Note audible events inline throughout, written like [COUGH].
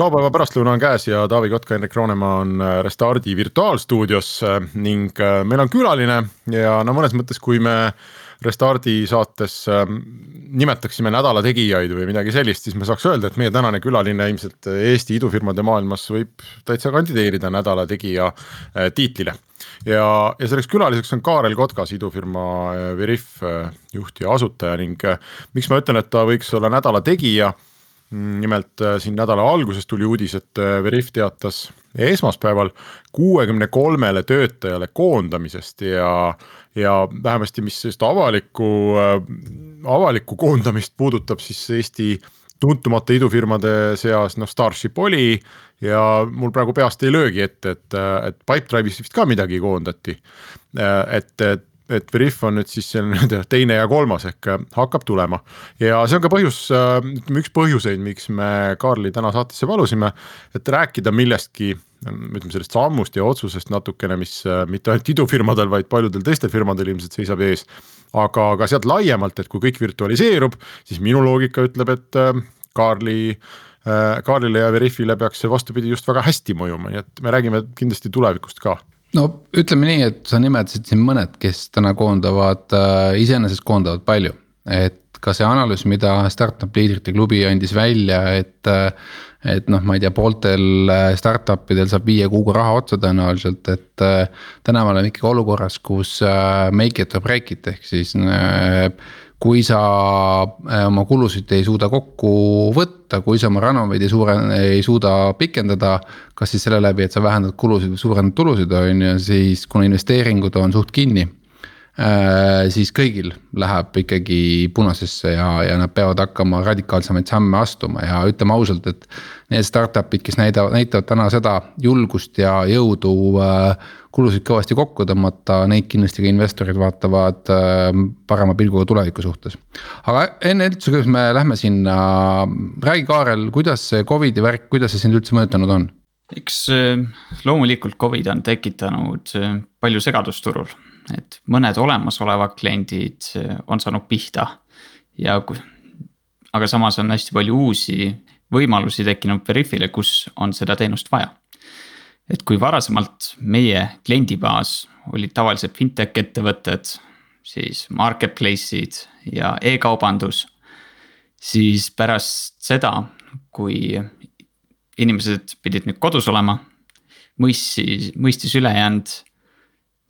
Laupäeva pärastlõuna on käes ja Taavi Kotka, Hendrik Roonemaa on äh, Restardi virtuaalstuudios äh, ning äh, meil on külaline ja no mõnes mõttes, kui me Restardi saates nimetaksime nädala tegijaid või midagi sellist, siis me saaks öelda, et meie tänane külaline ilmselt Eesti idufirmade maailmas võib täitsa kandideerida nädala tegija tiitlile. ja, ja selleks külaliseks on Kaarel Kotkas, idufirma Veriff juht ja asutaja ning miks ma ütlen, et ta võiks olla nädala tegija nimelt äh, siin nädala alguses tuli uudis, et äh, Veriff teatas esmaspäeval kuuekümne kolmele töötajale koondamisest ja, ja vähemasti, mis sellist avalikku, äh, avalikku koondamist puudutab, siis Eesti tuntumate idufirmade seas noh, Starship oli ja mul praegu peast ei löögi ette, et, et Pipedrive'is vist ka midagi koondati. et, et et Veriff on nüüd siis selline teine ja kolmas ehk äh, hakkab tulema. ja see on ka põhjus, äh, ütleme üks põhjuseid, miks me Kaarli täna saatesse palusime, et rääkida millestki, ütleme sellest sammust ja otsusest natukene, mis äh, mitte ainult idufirmadel, vaid paljudel teistel firmadel ilmselt seisab ees. aga ka sealt laiemalt, et kui kõik virtualiseerub, siis minu loogika ütleb, et Kaarli Kaarlile ja Veriffile peaks see vastupidi just väga hästi mõjuma, nii et me räägime kindlasti tulevikust ka no ütleme nii, et sa nimetasid siin mõned, kes täna koondavad äh,, iseenesest koondavad palju. et ka see analüüs, mida Startup liidrite klubi andis välja, et äh,. et noh, ma ei tea, pooltel äh, startup idel saab viie kuuga raha otsa tõenäoliselt, et äh, täna me oleme ikkagi olukorras, kus äh, make it or break it ehk siis äh, kui sa äh, oma kulusid ei suuda kokku võtta, kui sa oma runway'd ei suure, ei suuda pikendada. kas siis selle läbi, et sa vähendad kulusid või suurendad tulusid, on ju, siis kuna investeeringud on suht kinni siis kõigil läheb ikkagi punasesse ja, ja nad peavad hakkama radikaalsemaid samme astuma ja ütleme ausalt, et. Need startup'id, kes näidavad, näitavad täna seda julgust ja jõudu äh, kulusid kõvasti kokku tõmmata, neid kindlasti ka investorid vaatavad äh, parema pilguga tuleviku suhtes. aga enne üldse, kuidas me lähme sinna, räägi Kaarel, kuidas see Covidi värk, kuidas see sind üldse mõjutanud on? eks loomulikult Covid on tekitanud palju segadust turul et mõned olemasolevad kliendid eh, on saanud pihta ja aga samas on hästi palju uusi võimalusi tekkinud Veriffile, kus on seda teenust vaja. et kui varasemalt meie kliendibaas olid tavaliselt fintech ettevõtted, siis marketplace'id ja e-kaubandus. siis pärast seda, kui inimesed pidid nüüd kodus olema, mõistis, mõistis ülejäänud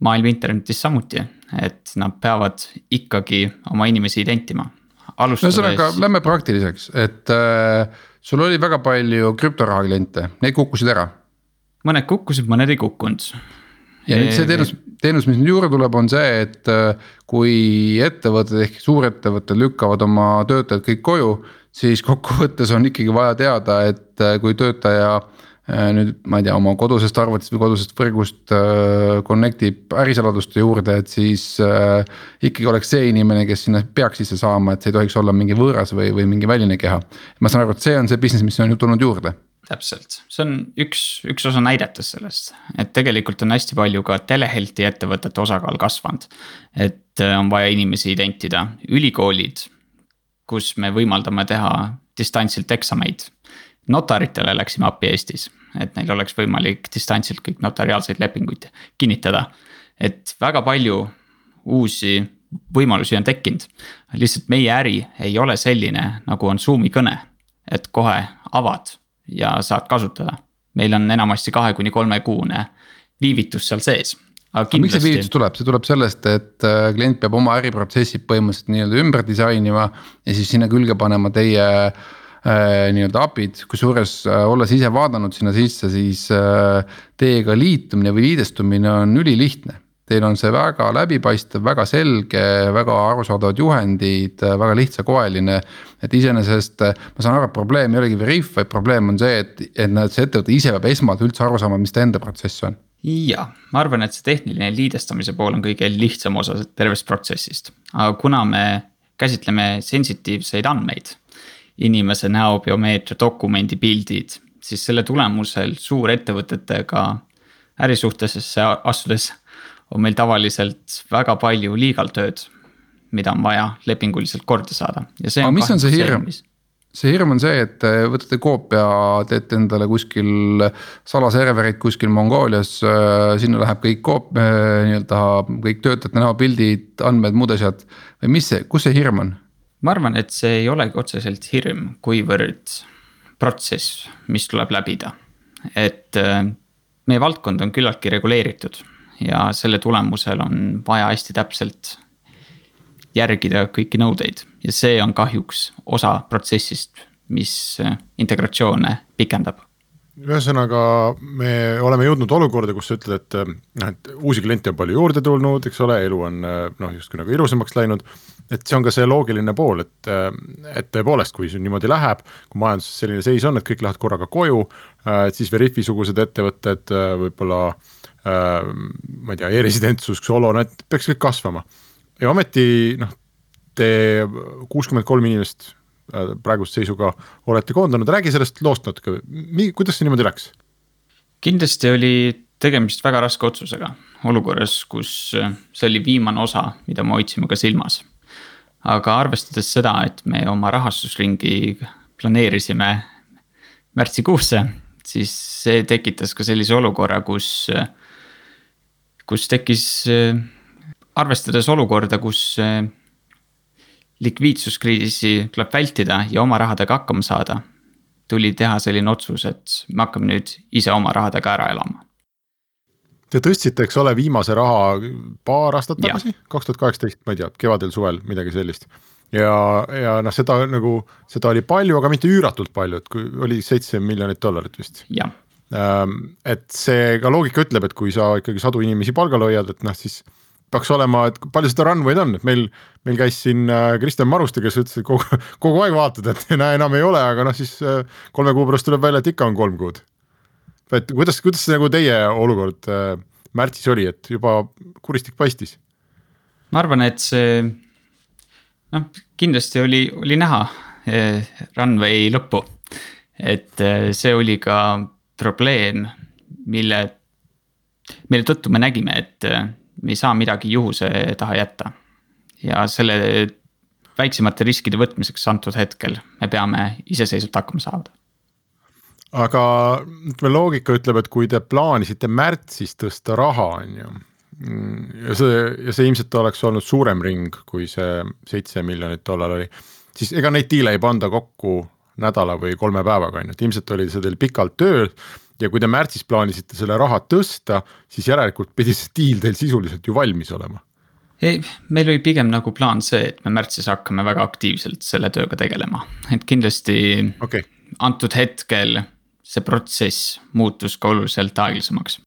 maailm internetis samuti, et nad peavad ikkagi oma inimesi identima. ühesõnaga, lähme praktiliseks, et äh, sul oli väga palju krüptoraha kliente, need kukkusid ära. mõned kukkusid, mõned ei kukkunud. ja nüüd see teenus, teenus, mis nüüd juurde tuleb, on see, et äh, kui ettevõtted ehk suurettevõtted lükkavad oma töötajad kõik koju. siis kokkuvõttes on ikkagi vaja teada, et äh, kui töötaja Äh, nüüd ma ei tea, oma kodusest arvutist või kodusest võrgust äh, connect ib ärisaladuste juurde, et siis äh, ikkagi oleks see inimene, kes sinna peaks sisse saama, et see ei tohiks olla mingi võõras või, või mingi väline keha. ma saan aru, et see on see business, mis on ju tulnud juurde täpselt, see on üks, üks osa näidetest sellest, et tegelikult on hästi palju ka telehealth'i ettevõtete osakaal kasvanud. et on vaja inimesi identida, ülikoolid, kus me võimaldame teha distantsilt eksameid notaritele läksime appi Eestis, et neil oleks võimalik distantsilt kõik notariaalseid lepinguid kinnitada. et väga palju uusi võimalusi on tekkinud, lihtsalt meie äri ei ole selline, nagu on Zoom'i kõne. et kohe avad ja saad kasutada, meil on enamasti kahe kuni kolme kuune viivitus seal sees aga kindlasti... miks see viivitus tuleb, see tuleb sellest, et äh, klient peab oma äriprotsessid põhimõtteliselt nii-öelda ümber disainima ja siis sinna külge panema teie Äh, nii-öelda API-d, kusjuures äh, olles ise vaadanud sinna sisse, siis äh, teiega liitumine või liidestumine on ülilihtne. Teil on see väga läbipaistev, väga selge, väga arusaadavad juhendid, väga lihtsakoeline. et iseenesest ma saan aru, et probleem ei olegi Veriff, vaid probleem on see, et, et näed, see ettevõte ise peab esmalt üldse aru saama, mis ta enda protsess on ja ma arvan, et see tehniline liidestamise pool on kõige lihtsam osa tervest protsessist, aga kuna me käsitleme sensitiivseid andmeid. Inimese näo biomeetria, dokumendi pildid, siis selle tulemusel suurettevõtetega ärisuhtesse astudes on meil tavaliselt väga palju legal tööd, mida on vaja lepinguliselt korda saada ja see. aga mis on see hirm? see hirm on see, et võtate koopia, teete endale kuskil salaserverit kuskil Mongoolias, sinna läheb kõik koop-, nii-öelda kõik töötajate näopildid, andmed, muud asjad. või mis see, kus see hirm on? Ma arvan, et see ei olegi otseselt hirm, kuivõrd protsess, mis tuleb läbida. et meie valdkond on küllaltki reguleeritud ja selle tulemusel on vaja hästi täpselt järgida kõiki nõudeid ja see on kahjuks osa protsessist, mis äh, integratsioone pikendab ühesõnaga, me oleme jõudnud olukorda, kus sa ütled, et noh, et uusi kliente on palju juurde tulnud, eks ole, elu on äh, noh, justkui nagu ilusamaks läinud. et see on ka see loogiline pool, et, äh, et tõepoolest, kui see niimoodi läheb, kui majanduses selline seis on, et kõik lähevad korraga koju, et siis Veriffi-sugused ettevõtted võib-olla ma ei tea e, e-residentsus, Xolo, need peaks kõik kasvama ja ometi noh, te kuuskümmend kolm inimest äh, praeguse seisuga olete koondanud, räägi sellest loost natuke, kuidas see niimoodi läks? kindlasti oli tegemist väga raske otsusega, olukorras, kus äh, see oli viimane osa, mida me hoidsime ka silmas. aga arvestades seda, et me oma rahastusringi planeerisime märtsikuusse, siis see tekitas ka sellise olukorra, kus, äh, kus tekkis arvestades olukorda, kus likviidsuskriisi tuleb vältida ja oma rahadega hakkama saada. tuli teha selline otsus, et me hakkame nüüd ise oma rahadega ära elama. Te tõstsite, eks ole, viimase raha paar aastat tagasi, kaks tuhat kaheksateist, ma ei tea, kevadel-suvel, midagi sellist. ja, ja noh, seda nagu, seda oli palju, aga mitte üüratult palju, et kui oli seitse miljonit dollarit vist. Ähm, et see ka loogika ütleb, et kui sa ikkagi sadu inimesi palgal hoiad, et noh, siis peaks olema, et palju seda runway'd on, et meil, meil käis siin äh, Kristjan Maruste, kes ütles, et kogu, [LAUGHS] kogu aeg vaatad, et näe, [LAUGHS] enam ei ole, aga noh, siis äh, kolme kuu pärast tuleb välja, et ikka on kolm kuud. et kuidas, kuidas see nagu teie olukord äh, märtsis oli, et juba kuristik paistis? ma arvan, et see noh, kindlasti oli, oli näha runway lõppu. et see oli ka probleem, mille, mille tõttu me nägime, et me ei saa midagi juhuse taha jätta. ja selle väiksemate riskide võtmiseks antud hetkel me peame iseseisvalt hakkama saada. aga ütleme, loogika ütleb, et kui te plaanisite märtsis tõsta raha, on ju. ja see, ja see ilmselt oleks olnud suurem ring, kui see seitse miljonit tollal oli. siis ega neid diile ei panda kokku nädala või kolme päevaga, on ju, et ilmselt oli see teil pikalt tööl ja kui te märtsis plaanisite selle raha tõsta, siis järelikult pidi see diil teil sisuliselt ju valmis olema. ei, meil oli pigem nagu plaan see, et me märtsis hakkame väga aktiivselt selle tööga tegelema, et kindlasti okay. antud hetkel see protsess muutus ka oluliselt aeglasemaks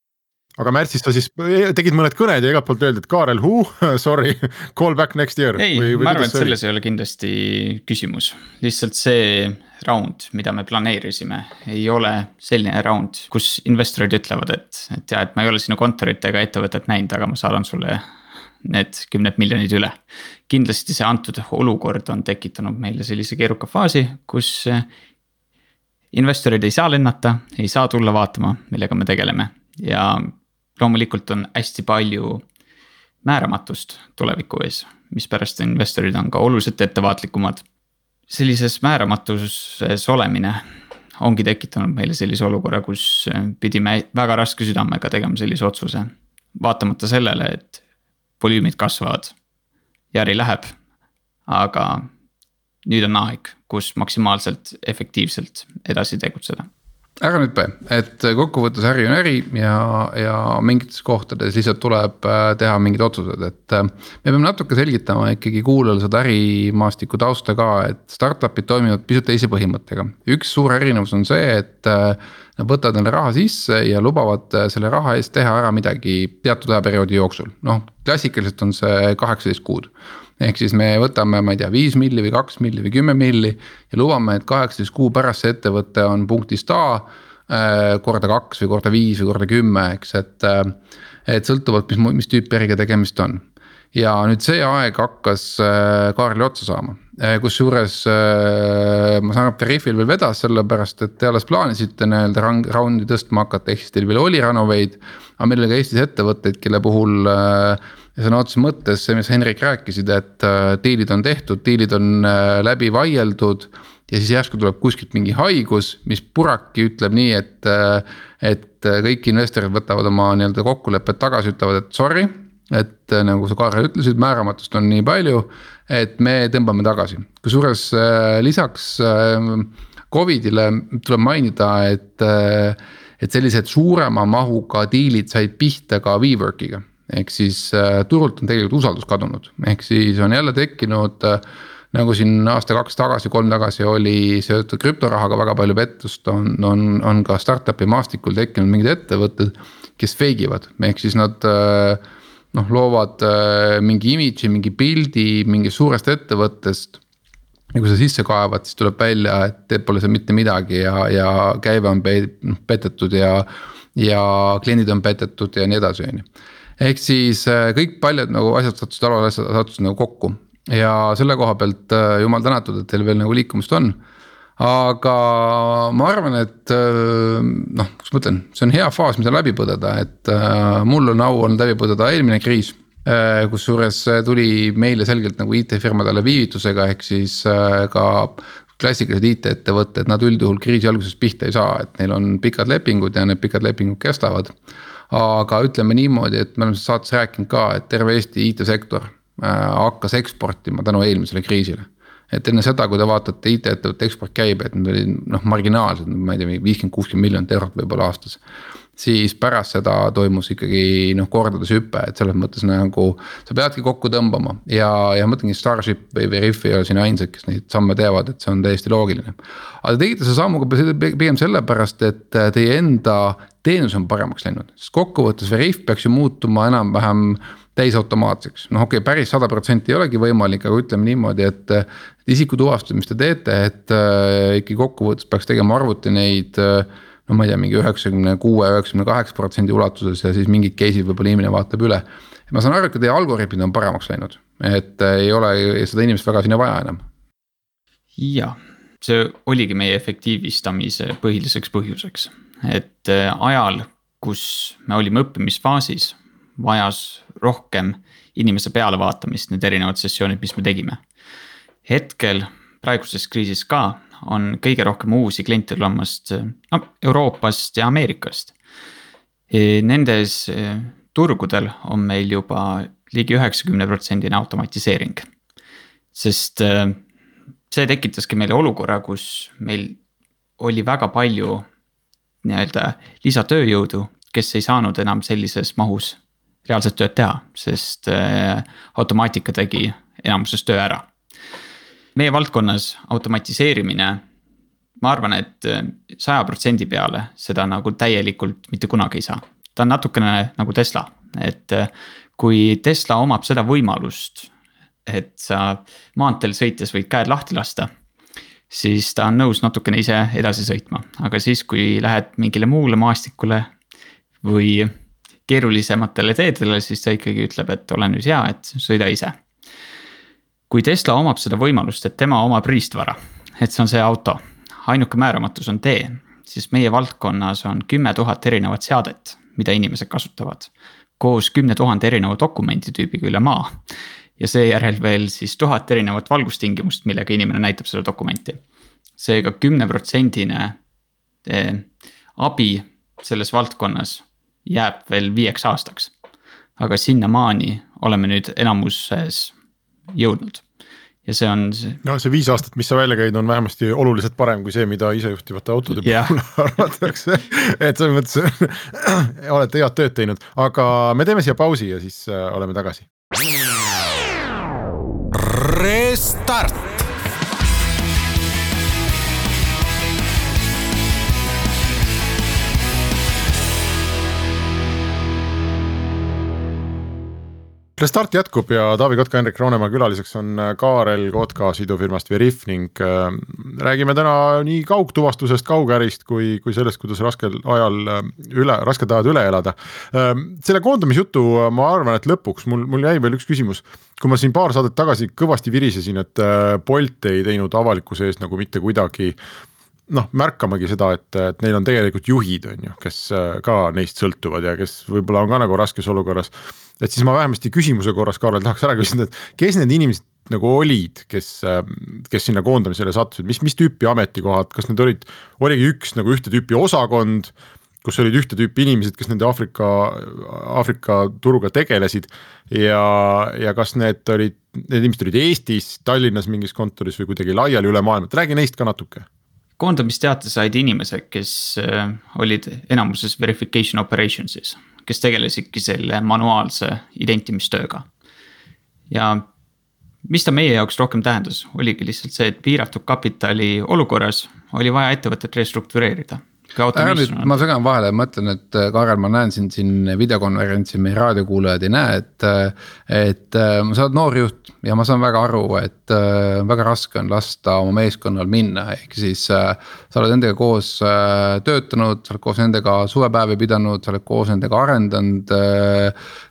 aga märtsis sa siis tegid mõned kõned ja igalt poolt öeldi, et Kaarel, hu, [LAUGHS] sorry, call back next year. ei, ma arvan, et selles ei ole kindlasti küsimus, lihtsalt see round, mida me planeerisime, ei ole selline round, kus investorid ütlevad, et, et ja, et ma ei ole sinu kontorit ega ettevõtet näinud, aga ma saadan sulle need kümned miljonid üle. kindlasti see antud olukord on tekitanud meile sellise keeruka faasi, kus investorid ei saa lennata, ei saa tulla vaatama, millega me tegeleme ja loomulikult on hästi palju määramatust tuleviku ees, mispärast investorid on ka oluliselt ettevaatlikumad. sellises määramatuses olemine ongi tekitanud meile sellise olukorra, kus pidime väga raske südamega tegema sellise otsuse. vaatamata sellele, et volüümid kasvavad ja äri läheb, aga nüüd on aeg, kus maksimaalselt efektiivselt edasi tegutseda ära nüüd, et kokkuvõttes äri on äri ja, ja mingites kohtades lihtsalt tuleb äh, teha mingid otsused, et. Äh, me peame natuke selgitama ikkagi kuulajale seda ärimaastiku tausta ka, et startup'id toimivad pisut teise põhimõttega. üks suur erinevus on see, et äh, nad võtavad endale raha sisse ja lubavad selle raha eest teha ära midagi teatud ajaperioodi jooksul, noh klassikaliselt on see kaheksateist kuud ehk siis me võtame, ma ei tea, viis milli või kaks milli või kümme milli ja lubame, et kaheksateist kuu pärast see ettevõte on punktist A korda kaks või korda viis või korda kümme, eks, et. et sõltuvalt, mis, mis tüüpi äriga tegemist on ja nüüd see aeg hakkas äh, kaarli otsa saama. Äh, kusjuures äh, ma saan aru, et Veriffil veel vedas, sellepärast et te alles plaanisite nii-öelda raundi tõstma hakata, ehk siis teil veel oli Ranoveid. aga meil oli ka Eestis ettevõtteid, kelle puhul sõna otseses mõttes see, mis Henrik rääkisid, et diilid on tehtud, diilid on läbi vaieldud ja siis järsku tuleb kuskilt mingi haigus, mis puraki ütleb nii, et, et kõik investorid võtavad oma nii-öelda kokkulepped tagasi, ütlevad, et sorry et äh, nagu sa Kaarel ütlesid, määramatust on nii palju, et me tõmbame tagasi, kusjuures äh, lisaks äh, Covidile tuleb mainida, et, et sellised suurema mahuga diilid said pihta ka WeWorkiga. Ehk siis turult on tegelikult usaldus kadunud, ehk siis on jälle tekkinud nagu siin aasta-kaks tagasi, kolm tagasi oli seotud krüptorahaga väga palju pettust, on, on, on ka startup'i maastikul tekkinud mingid ettevõtted, kes fake ivad, ehk siis nad äh, noh, loovad äh, mingi imidži, mingi pildi mingist suurest ettevõttest. ja kui sa sisse kaevad, siis tuleb välja, et pole seal mitte midagi ja, ja käive on pe-, noh petetud ja. ja kliendid on petetud ja nii edasi, on ju. Ehk siis äh, kõik paljud nagu asjad sattusid, alalised sattusid nagu kokku ja selle koha pealt äh, jumal tänatud, et teil veel nagu liikumist on aga ma arvan, et äh, noh, kuidas ma ütlen, see on hea faas, mida läbi põdeda, et mul on au olnud läbi põdeda eelmine kriis kusjuures tuli meile selgelt nagu IT-firmadele viivitusega, ehk siis ka klassikalised IT-ettevõtted, nad üldjuhul kriisi alguses pihta ei saa, et neil on pikad lepingud ja need pikad lepingud kestavad. Aga ütleme niimoodi, et me oleme saates rääkinud ka, et terve Eesti IT-sektor äh, hakkas eksportima tänu eelmisele kriisile et enne seda, kui te vaatate IT-ettevõtte eksportkäibed, need olid noh marginaalsed, ma ei tea, viiskümmend, kuuskümmend miljonit eurot võib-olla aastas. Siis pärast seda toimus ikkagi noh kordades hüpe, et selles mõttes nagu sa peadki kokku tõmbama ja, ja ma mõtlengi Starship või Veriff ei ole siin ainsad, kes neid samme teevad, et see on täiesti loogiline. aga te tegite selle sammu ka pigem sellepärast, et teie enda teenus on paremaks läinud, sest kokkuvõttes Veriff peaks ju muutuma enam-vähem täisautomaatseks, noh okei okay,, päris sada protsenti ei olegi võimalik, aga ütleme niimoodi, et. isikutuvastus, mis te teete, et äh, ikkagi kokkuvõttes peaks tegema arvuti neid äh, no ma ei tea, mingi üheksakümne kuue, üheksakümne kaheksa protsendi ulatuses ja siis mingid case'id võib-olla inimene vaatab üle. ma saan aru, et ka teie algoritmid on paremaks läinud, et ei ole seda inimest väga sinna vaja enam. jah, see oligi meie efektiivistamise põhiliseks põhjuseks, et äh, ajal, kus me olime õppimisfaasis vajas rohkem inimese pealevaatamist, need erinevad sessioonid, mis me tegime. hetkel praeguses kriisis ka on kõige rohkem uusi kliente tulemas no Euroopast ja Ameerikast. E, nendes e, turgudel on meil juba ligi üheksakümne protsendine automatiseering. sest see tekitaski meile olukorra, kus meil oli väga palju nii-öelda lisatööjõudu, kes ei saanud enam sellises mahus reaalset tööd teha, sest automaatika tegi enamuses töö ära. Meie valdkonnas automatiseerimine, ma arvan et, et äh, saja protsendi peale seda nagu täielikult mitte kunagi ei saa. ta on natukene nagu Tesla, et äh, kui Tesla omab seda võimalust, et sa maanteel sõites võid käed lahti lasta siis ta on nõus natukene ise edasi sõitma, aga siis, kui lähed mingile muule maastikule või keerulisematele teedele, siis ta ikkagi ütleb, et ole nüüd hea, et sõida ise. Kui Tesla omab seda võimalust, et tema omab riistvara, et see on see auto, ainuke määramatus on tee, siis meie valdkonnas on kümme tuhat erinevat seadet, mida inimesed kasutavad. koos kümne tuhande erineva dokumenditüübiga üle maa. ja seejärel veel siis tuhat erinevat valgustingimust, millega inimene näitab seda dokumenti. seega kümneprotsendine eh, abi selles valdkonnas jääb veel viieks aastaks. aga sinnamaani oleme nüüd enamuses jõudnud ja see on see. no see viis aastat, mis sa välja käid, on vähemasti oluliselt parem kui see, mida isejuhtivate autode puhul [LAUGHS] arvatakse. et selles mõttes [CLEARS THROAT] olete head tööd teinud, aga me teeme siia pausi ja siis äh, oleme tagasi. Restart Restart jätkub ja Taavi Kotka, Hendrik Roonemaa külaliseks on äh, Kaarel Kotka sidufirmast Veriff ning äh, räägime täna nii kaugtuvastusest, kaugärist kui, kui sellest, kuidas raskel ajal äh, üle, rasked ajad üle elada äh,. selle koondamisjutu ma arvan, et lõpuks mul, mul jäi veel üks küsimus. kui ma siin paar saadet tagasi kõvasti virisesin, et Bolt ei teinud avalikkuse ees nagu mitte kuidagi noh, märkamagi seda, et, et neil on tegelikult juhid, on ju, kes äh, ka neist sõltuvad ja kes võib-olla on ka nagu raskes olukorras. et siis ma vähemasti küsimuse korras, Kaarel, tahaks ära küsida, et kes need inimesed nagu olid, kes, kes sinna koondamisele sattusid, mis, mis tüüpi ametikohad, kas need olid, oligi üks nagu ühte tüüpi osakond, kus olid ühte tüüpi inimesed, kes nende Aafrika, Aafrika turuga tegelesid? ja, ja kas need olid, need inimesed olid Eestis, Tallinnas mingis kontoris või kuidagi laiali üle maailma, räägi neist ka natuke koondamisteate said inimesed, kes äh, olid enamuses verification operations'is kes tegelesidki selle manuaalse identimistööga. ja mis ta meie jaoks rohkem tähendas, oligi lihtsalt see, et piiratud kapitali olukorras oli vaja ettevõtet restruktureerida ära nüüd, ma segan vahele, ma ütlen, et äh, Kaarel, ma näen sind siin videokonverentsil, meie raadiokuulajad ei näe, et. Äh, et äh, sa oled noor juht ja ma saan väga aru, et väga raske on lasta oma meeskonnal minna, ehk siis. sa oled nendega koos töötanud, sa oled koos nendega suvepäevi pidanud, sa oled koos nendega arendanud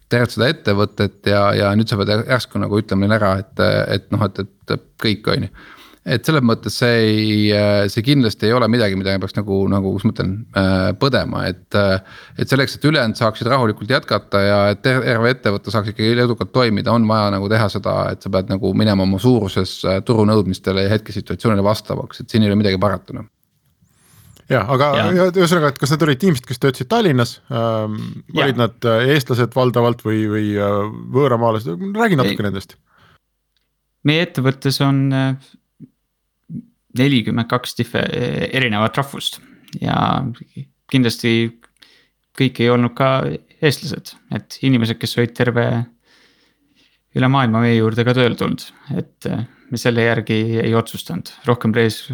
tegelikult seda ettevõtet ja, ja nüüd sa pead järsku nagu ütlema neile ära, et, et noh, et, et kõik on ju et selles mõttes see ei, see kindlasti ei ole midagi, mida peaks nagu, nagu, kuidas ma ütlen, äh, põdema, et. Äh, et selleks, et ülejäänud saaksid rahulikult jätkata ja et terve ettevõte saaks ikkagi edukalt toimida, on vaja nagu teha seda, et sa pead nagu minema oma suuruses äh, turu nõudmistele ja hetkesituatsioonile vastavaks, et siin ei ole midagi parata noh ja aga ühesõnaga, et kas need olid inimesed, kes töötasid Tallinnas ähm,, olid nad eestlased valdavalt või, või võõramaalased, räägi natuke ei. nendest. meie ettevõttes on nelikümmend kaks erinevat rahvust ja kindlasti kõik ei olnud ka eestlased, et inimesed, kes olid terve üle maailma meie juurde ka tööle tulnud, et me selle järgi ei otsustanud, rohkem reis.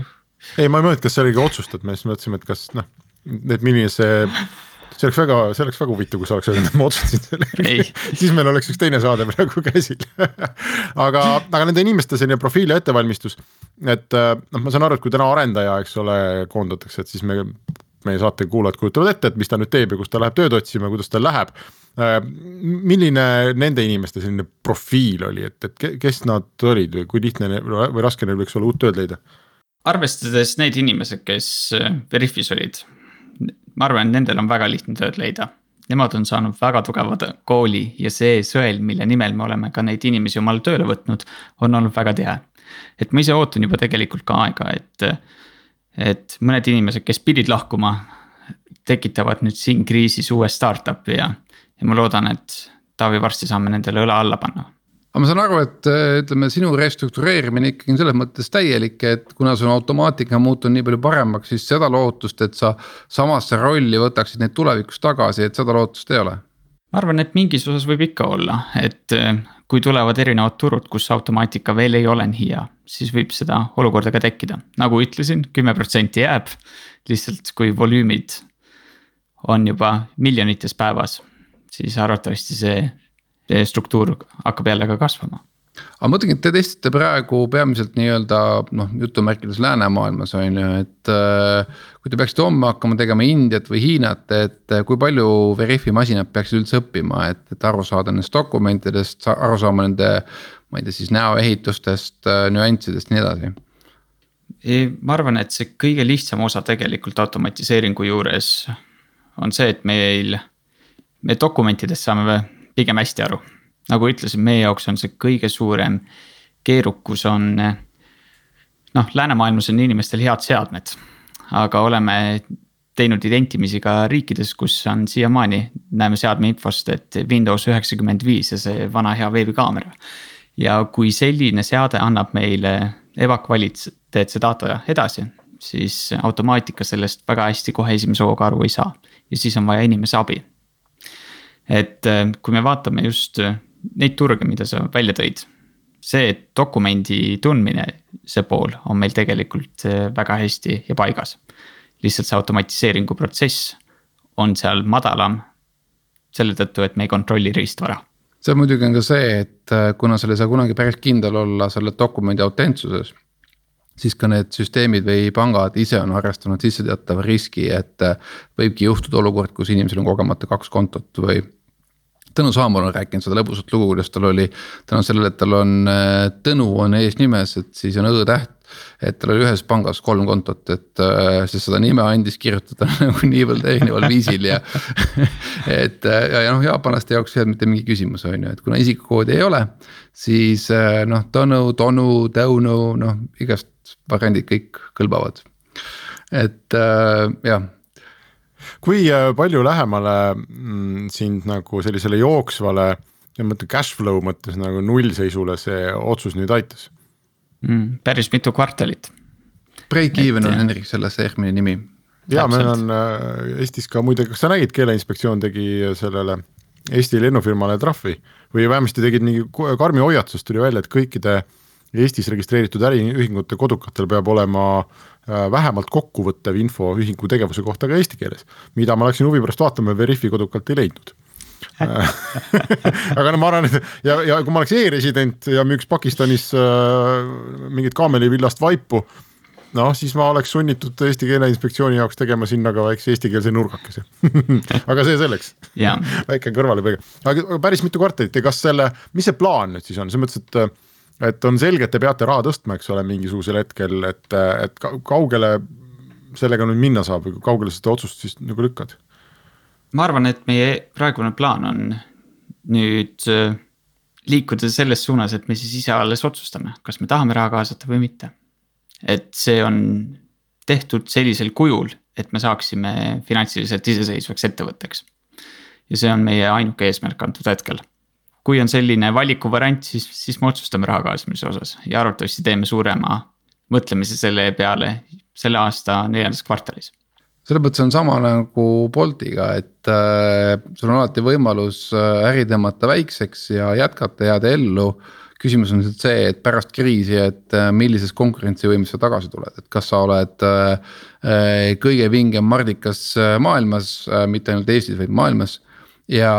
ei, ma ei mõelnud, kas see oligi otsustatud, me siis mõtlesime, et kas noh, et milline see see oleks väga, see oleks väga huvitav, kui sa oleks öelnud, et ma otsustasin selle siis meil oleks üks teine saade praegu käsil [LAUGHS] aga, aga nende inimeste selline profiil ja ettevalmistus, et äh, noh, ma saan aru, et kui täna arendaja, eks ole, koondatakse, et siis me meie saate kuulajad kujutavad ette, et mis ta nüüd teeb ja kus ta läheb tööd otsima, kuidas tal läheb. Äh, milline nende inimeste selline profiil oli, et, et kes nad olid või kui lihtne või raske neil võiks olla uut tööd leida? arvestades neid inimesi, kes äh, Veriffis olid, ma arvan, et nendel on väga lihtne tööd leida. Nemad on saanud väga tugeva kooli ja see sõel, mille nimel me oleme ka neid inimesi omale tööle võtnud, on olnud väga tihe. et ma ise ootan juba tegelikult ka aega, et, et mõned inimesed, kes pidid lahkuma, tekitavad nüüd siin kriisis uue startup'i ja, ja ma loodan, et Taavi varsti saame nendele õla alla panna aga ma saan aru, et äh, ütleme, sinu restruktureerimine ikkagi on selles mõttes täielik, et kuna sul automaatika on muutunud nii palju paremaks, siis seda lootust, et sa samasse rolli võtaksid neid tulevikus tagasi, et seda lootust ei ole? ma arvan, et mingis osas võib ikka olla, et äh, kui tulevad erinevad turud, kus automaatika veel ei ole nii hea, siis võib seda olukorda ka tekkida, nagu ütlesin, kümme protsenti jääb. lihtsalt kui volüümid on juba miljonites päevas, siis arvatavasti see struktuur hakkab jälle ka kasvama aga ma mõtlengi, et te testate praegu peamiselt nii-öelda noh, jutumärkides läänemaailmas on ju, et äh,. kui te peaksite homme hakkama tegema Indiat või Hiinat, et äh, kui palju Veriffi masinad peaksid üldse õppima, et, et aru saada nendest dokumentidest, aru saama nende. ma ei tea siis näoehitustest äh,, nüanssidest ja nii edasi. ma arvan, et see kõige lihtsam osa tegelikult automatiseeringu juures on see, et meil, me dokumentidest saame pigem hästi aru. nagu ütlesin, meie jaoks on see kõige suurem keerukus on. noh, läänemaailmas on inimestel head seadmed, aga oleme teinud identimisi ka riikides, kus on siiamaani, näeme seadme infost, et Windows üheksakümmend viis ja see vana hea veebikaamera. ja kui selline seade annab meile ebakvaliteetse data edasi, siis automaatika sellest väga hästi kohe esimese hooga aru ei saa ja siis on vaja inimese abi et äh, kui me vaatame just äh, neid turge, mida sa välja tõid. see, dokumendi tundmine, see pool on meil tegelikult äh, väga hästi ja paigas. lihtsalt see automatiseeringu protsess on seal madalam. selle tõttu, et me ei kontrolli riistvara see muidugi on ka see, et kuna seal ei saa kunagi päris kindel olla selle dokumendi autentsuses. Siis ka need süsteemid või pangad ise on arvestanud sisseteatava riski, et äh, võibki juhtuda olukord, kus inimesel on kogemata kaks kontot või Tõnu Saamool on rääkinud seda lõbusat lugu, kuidas tal oli tänu sellele, et tal on äh, Tõnu on eesnimes, et siis on Õ-täht. Et tal oli ühes pangas kolm kontot, et äh, siis seda nime andis kirjutada [LAUGHS] nagu niivõrd erineval viisil ja. [LAUGHS] et äh, ja, ja noh, jaapanlaste jaoks ei olnud mitte mingi küsimus, on ju, et kuna isikukoodi ei ole. siis noh, Tõnu, Tonu, Tõunu, noh igast variandid kõik kõlbavad. et jah kui äh, palju lähemale mm, sind nagu sellisele jooksvale, ma mõtlen cash flow mõttes nagu nullseisule see otsus nüüd aitas mm,? päris mitu kvartalit. Break-even on Henrik selle CERM-i nimi. ja meil on äh, Eestis ka muide, kas sa nägid, keeleinspektsioon tegi sellele Eesti lennufirmale trahvi või vähemasti tegid mingi karmi hoiatusest tuli välja, et kõikide Eestis registreeritud äriühingute kodukatel peab olema äh, vähemalt kokkuvõttev info ühingu tegevuse kohta ka eesti keeles, mida ma läksin huvi pärast vaatama ja Veriffi kodukalt ei leidnud [LAUGHS] aga no ma arvan, et ja, ja kui ma oleks e-resident ja müüks Pakistanis äh, mingit kaamelivillast vaipu, noh, siis ma oleks sunnitud Eesti Keeleinspektsiooni jaoks tegema sinna ka väikse eestikeelse nurgakese. [LAUGHS] Aga see selleks. [LAUGHS] Väike kõrvalepõige, aga päris mitu kvartalit ja kas selle, mis see plaan nüüd siis on, selles mõttes, et et on selge, et te peate raha tõstma, eks ole, mingisugusel hetkel, et, et kaugele sellega nüüd minna saab kaugele seda otsust siis nagu lükkad? Ma arvan, et meie praegune plaan on nüüd äh, liikuda selles suunas, et me siis ise alles otsustame, kas me tahame raha kaasata või mitte. et see on tehtud sellisel kujul, et me saaksime finantsiliselt iseseisvaks ettevõtteks. ja see on meie ainuke eesmärk antud hetkel kui on selline valikuvariant, siis, siis me otsustame raha kaasamise osas ja arvatavasti teeme suurema mõtlemise selle peale selle aasta neljandas kvartalis selles mõttes on sama nagu Boltiga, et äh, sul on alati võimalus äh, äri tõmmata väikseks ja jätkata, jääda ellu. küsimus on lihtsalt see, et pärast kriisi, et äh, millises konkurentsivõimes sa tagasi tuled, et kas sa oled äh, äh kõige vingem mardikas äh, maailmas äh,, mitte ainult Eestis, vaid maailmas ja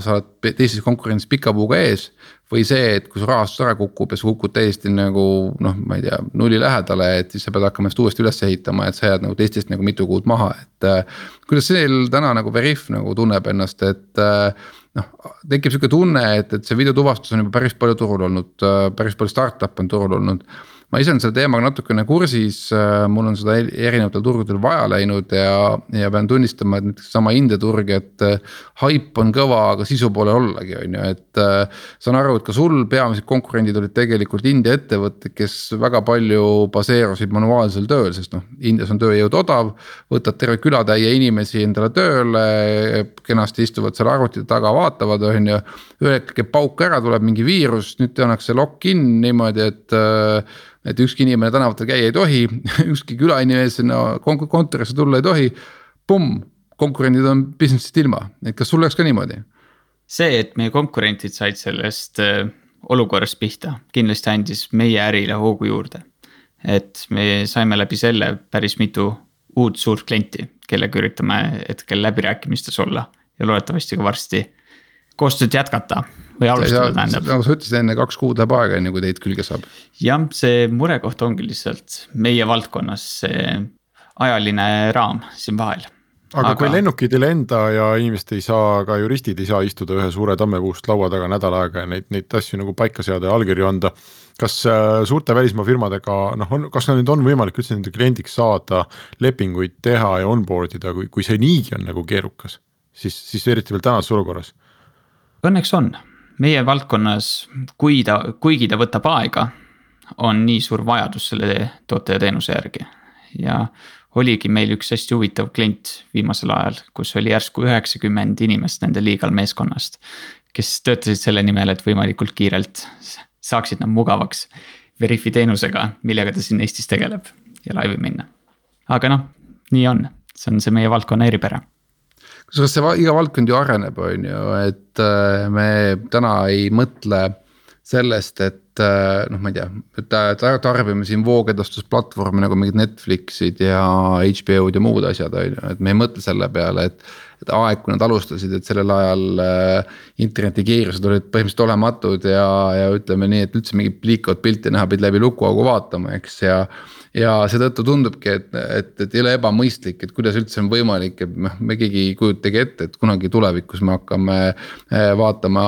sa oled teises konkurentsis pika puuga ees. Või see, et kui su rahastus ära kukub ja sa kukud täiesti nagu noh, ma ei tea, nulli lähedale, et siis sa pead hakkama ennast uuesti üles ehitama, et sa jääd nagu teistest nagu mitu kuud maha, et. Äh, kuidas teil täna nagu Veriff nagu tunneb ennast, et äh, noh, tekib sihuke tunne, et, et see videotuvastus on juba päris palju turul olnud, äh, päris palju startup'e on turul olnud ma ise olen selle teemaga natukene kursis, äh, mul on seda erinevatel turgudel vaja läinud ja, ja pean tunnistama, et näiteks sama India turg, et äh, haip on kõva, aga sisu pole ollagi, on ju, et äh,. saan aru, et ka sul peamised konkurendid olid tegelikult India ettevõtted, kes väga palju baseerusid manuaalsel tööl, sest noh, Indias on tööjõud odav. võtad terve külatäie inimesi endale tööle, kenasti istuvad seal arvutite taga, vaatavad, on ju. ühel hetkel pauk ära, tuleb mingi viirus, nüüd tehakse lock-in niimoodi, et äh, et ükski inimene tänavatel käia ei tohi, [LAUGHS] ükski külainimene sinna kontorisse tulla ei tohi. Pumm, konkurendid on business'ist ilma, et kas sul läks ka niimoodi? see, et meie konkurentid said sellest äh, olukorrast pihta, kindlasti andis meie ärile hoogu juurde. et me saime läbi selle päris mitu uut suurt klienti, kellega üritame hetkel läbirääkimistes olla ja loodetavasti ka varsti koostööd jätkata või alustada tähendab. nagu sa ütlesid enne, kaks kuud läheb aega, enne kui teid külge saab. jah, see murekoht ongi lihtsalt meie valdkonnas see ajaline raam siin vahel. aga kui lennukid ei lenda ja inimesed ei saa, ka juristid ei saa istuda ühe suure tammepuust laua taga nädal aega ja neid, neid asju nagu paika seada ja allkirju anda. kas äh, suurte välismaa firmadega noh, on, kas nüüd on võimalik üldse nende kliendiks saada, lepinguid teha ja onboard ida, kui, kui see niigi on nagu keerukas, siis, siis eriti veel tänases olukorras Õnneks on, meie valdkonnas, kui ta, kuigi ta võtab aega, on nii suur vajadus selle toote ja teenuse järgi. ja oligi meil üks hästi huvitav klient viimasel ajal, kus oli järsku üheksakümmend inimest nende legal meeskonnast. kes töötasid selle nimel, et võimalikult kiirelt saaksid nad mugavaks Veriffi teenusega, millega ta siin Eestis tegeleb ja laivi minna. aga noh, nii on, see on see meie valdkonna eripära kusjuures see iga valdkond ju areneb, on ju, et äh, me täna ei mõtle sellest, et äh, noh, ma ei tea, et tarbime siin voogedastusplatvorme nagu mingid Netflixid ja HBO-d ja muud asjad, on ju, et me ei mõtle selle peale, et. et aeg, kui nad alustasid, et sellel ajal äh, internetikiirused olid põhimõtteliselt olematud ja, ja ütleme nii, et üldse mingit liikuvat pilti näha pidi läbi lukuaugu vaatama, eks ja ja seetõttu tundubki, et, et, et ei ole ebamõistlik, et kuidas üldse on võimalik, et noh, me keegi ei kujutagi ette, et kunagi tulevikus me hakkame eh, vaatama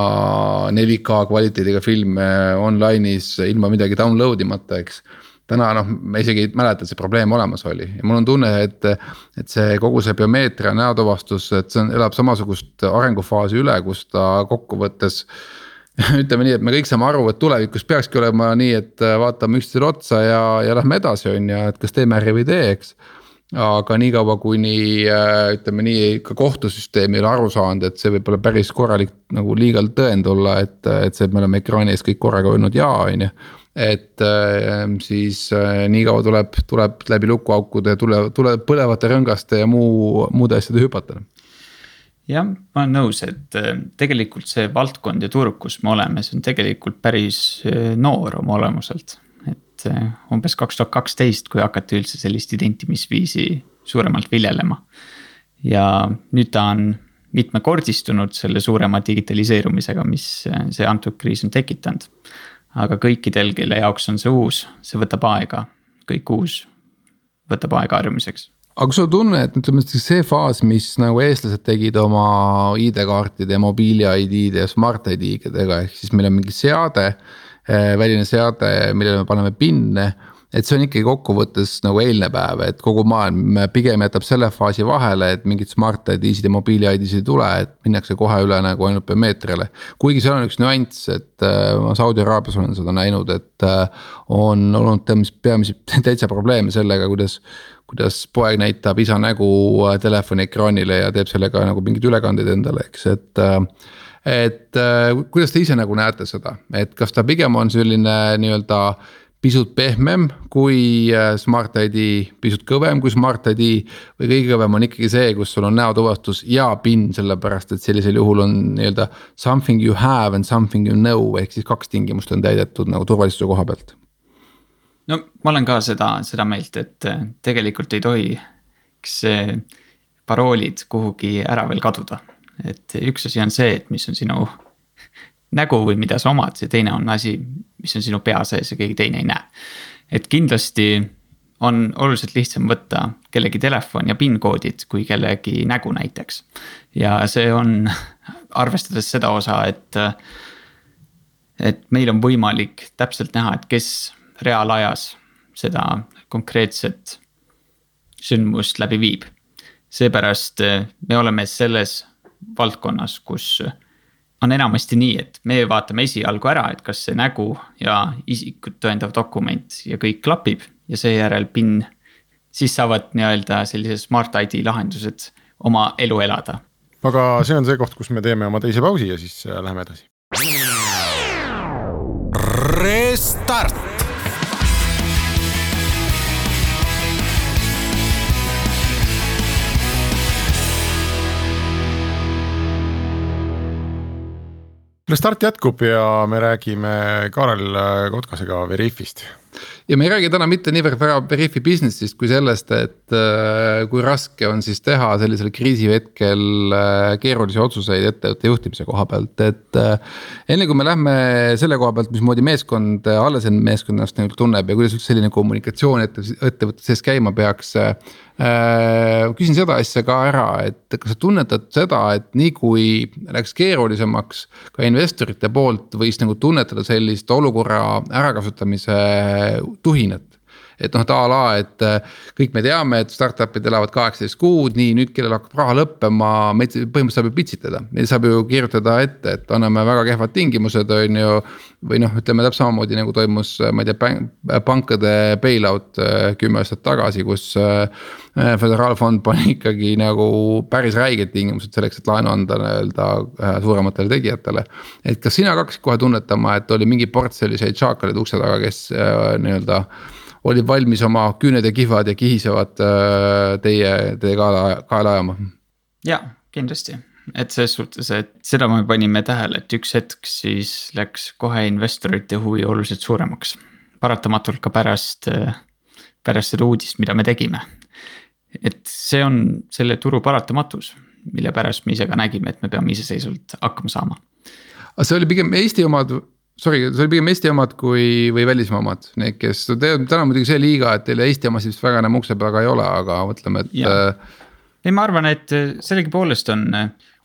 4K kvaliteediga filme online'is ilma midagi download imata, eks. Täna noh, me isegi ei mäleta, et see probleem olemas oli. Ja mul on tunne, et, et see kogu see biomeetria näotuvastus, et see on, elab samasugust arengufaasi üle, kus ta kokkuvõttes [LAUGHS] ütleme nii, et me kõik saame aru, et tulevikus peakski olema nii, et äh, vaatame üksteisele otsa ja, ja lähme edasi, on ju, et kas teeme äri või ei tee, eks. aga niikaua, kuni äh, ütleme nii, ka kohtusüsteem ei ole aru saanud, et see võib olla päris korralik nagu legal tõend olla, et, et see, et me oleme ekraani ees kõik korraga öelnud jaa, on ju et äh, siis niikaua tuleb, tuleb läbi lukuaukude, tuleb, tuleb põlevate rõngaste ja muu, muude asjade hüpata jah, ma olen nõus, et äh, tegelikult see valdkond ja turg, kus me oleme, see on tegelikult päris äh, noor oma olemuselt. et äh, umbes kaks tuhat kaksteist, kui hakati üldse sellist identimisviisi suuremalt viljelema. ja nüüd ta on mitmekordistunud selle suurema digitaliseerumisega, mis see antud kriis on tekitanud. aga kõikidel, kelle jaoks on see uus, see võtab aega, kõik uus võtab aega harjumiseks aga kas sul tunne, et ütleme see faas, mis nagu eestlased tegid oma ID-kaartide ja mobiili ID-de ja smart ID-dega, ehk siis meil on mingi seade, eh, väline seade, millele me paneme PIN-e et see on ikkagi kokkuvõttes nagu eilne päev, et kogu maailm pigem jätab selle faasi vahele, et mingit smart ID-sid ja mobiili ID-sid ei tule, et minnakse kohe üle nagu ainult biomeetriale. kuigi seal on üks nüanss, et äh, ma Saudi Araabias olen seda näinud, et äh, on olnud peamiselt [LAUGHS] täitsa probleeme sellega, kuidas kuidas poeg näitab isa nägu äh, telefoni ekraanile ja teeb sellega nagu mingeid ülekandeid endale, eks, et et kuidas te ise nagu näete seda, et kas ta pigem on selline nii-öelda pisut pehmem kui äh, Smart ID, pisut kõvem kui Smart ID. või kõige kõvem on ikkagi see, kus sul on näotuvastus ja PIN, sellepärast et sellisel juhul on nii-öelda something you have and something you know ehk siis kaks tingimust on täidetud nagu turvalisuse koha pealt. no ma olen ka seda, seda meelt, et äh, tegelikult ei tohiks paroolid kuhugi ära veel kaduda. et üks asi on see, et mis on sinu nägu või mida sa omad, see teine on asi, mis on sinu pea sees ja keegi teine ei näe. et kindlasti on oluliselt lihtsam võtta kellegi telefon ja PIN koodid kui kellegi nägu näiteks. ja see on, arvestades seda osa, et, et meil on võimalik täpselt näha, et kes reaalajas seda konkreetset sündmust läbi viib. seepärast me oleme selles valdkonnas, kus on enamasti nii, et me vaatame esialgu ära, et kas see nägu ja isikut tõendav dokument ja kõik klapib ja seejärel PIN. siis saavad nii-öelda sellised smart ID lahendused oma elu elada. aga see on see koht, kus me teeme oma teise pausi ja siis äh, läheme edasi. Restart Restart jätkub ja me räägime Kaarel Kotkasega Veriffist ja me ei räägi täna mitte niivõrd väga Veriffi business'ist kui sellest, et äh, kui raske on siis teha sellisel kriisihetkel äh, keerulisi otsuseid ettevõtte juhtimise koha pealt, et äh,. enne kui me lähme selle koha pealt, mismoodi meeskond, alles end meeskond ennast nagu tunneb ja kuidas üldse selline kommunikatsioon ette, ettevõtte sees käima peaks äh, küsin seda asja ka ära, et kas sa tunnetad seda, et nii kui läks keerulisemaks ka investorite poolt võis nagu tunnetada sellist olukorra ärakasutamise tuhinat et noh, a la, et äh, kõik me teame, et startup'id elavad kaheksateist kuud, nii nüüd, kellel hakkab raha lõppema, meid põhimõtteliselt saab ju pitsitada, saab ju kirjutada ette, et anname väga kehvad tingimused, on ju. või noh, ütleme täpselt samamoodi nagu toimus, ma ei tea, pankade bail-out äh, kümme aastat tagasi, kus äh, föderaalfond pani [LAUGHS] ikkagi nagu päris räiged tingimused selleks, et laenu anda nii-öelda suurematele tegijatele. et kas sina ka hakkasid kohe tunnetama, et oli mingi ports selliseid šaakaleid ukse taga, kes nii-öelda olid valmis oma küüned ja kihvad ja kihisevad äh, teie, teie kaela, kaela ajama. ja kindlasti, et selles suhtes, et seda me panime tähele, et üks hetk siis läks kohe investorite huvi oluliselt suuremaks. paratamatult ka pärast, äh, pärast seda uudist, mida me tegime. et see on selle turu paratamatus mille pärast me ise ka nägime, et me peame iseseisvalt hakkama saama. aga see oli pigem Eesti omad, sorry, see oli pigem Eesti omad kui, või välismaa omad, need, kes, täna on muidugi see liiga, et teil Eesti omasid vist väga enam ukse taga ei ole, aga mõtleme, et. Äh, ei, ma arvan, et sellegipoolest on,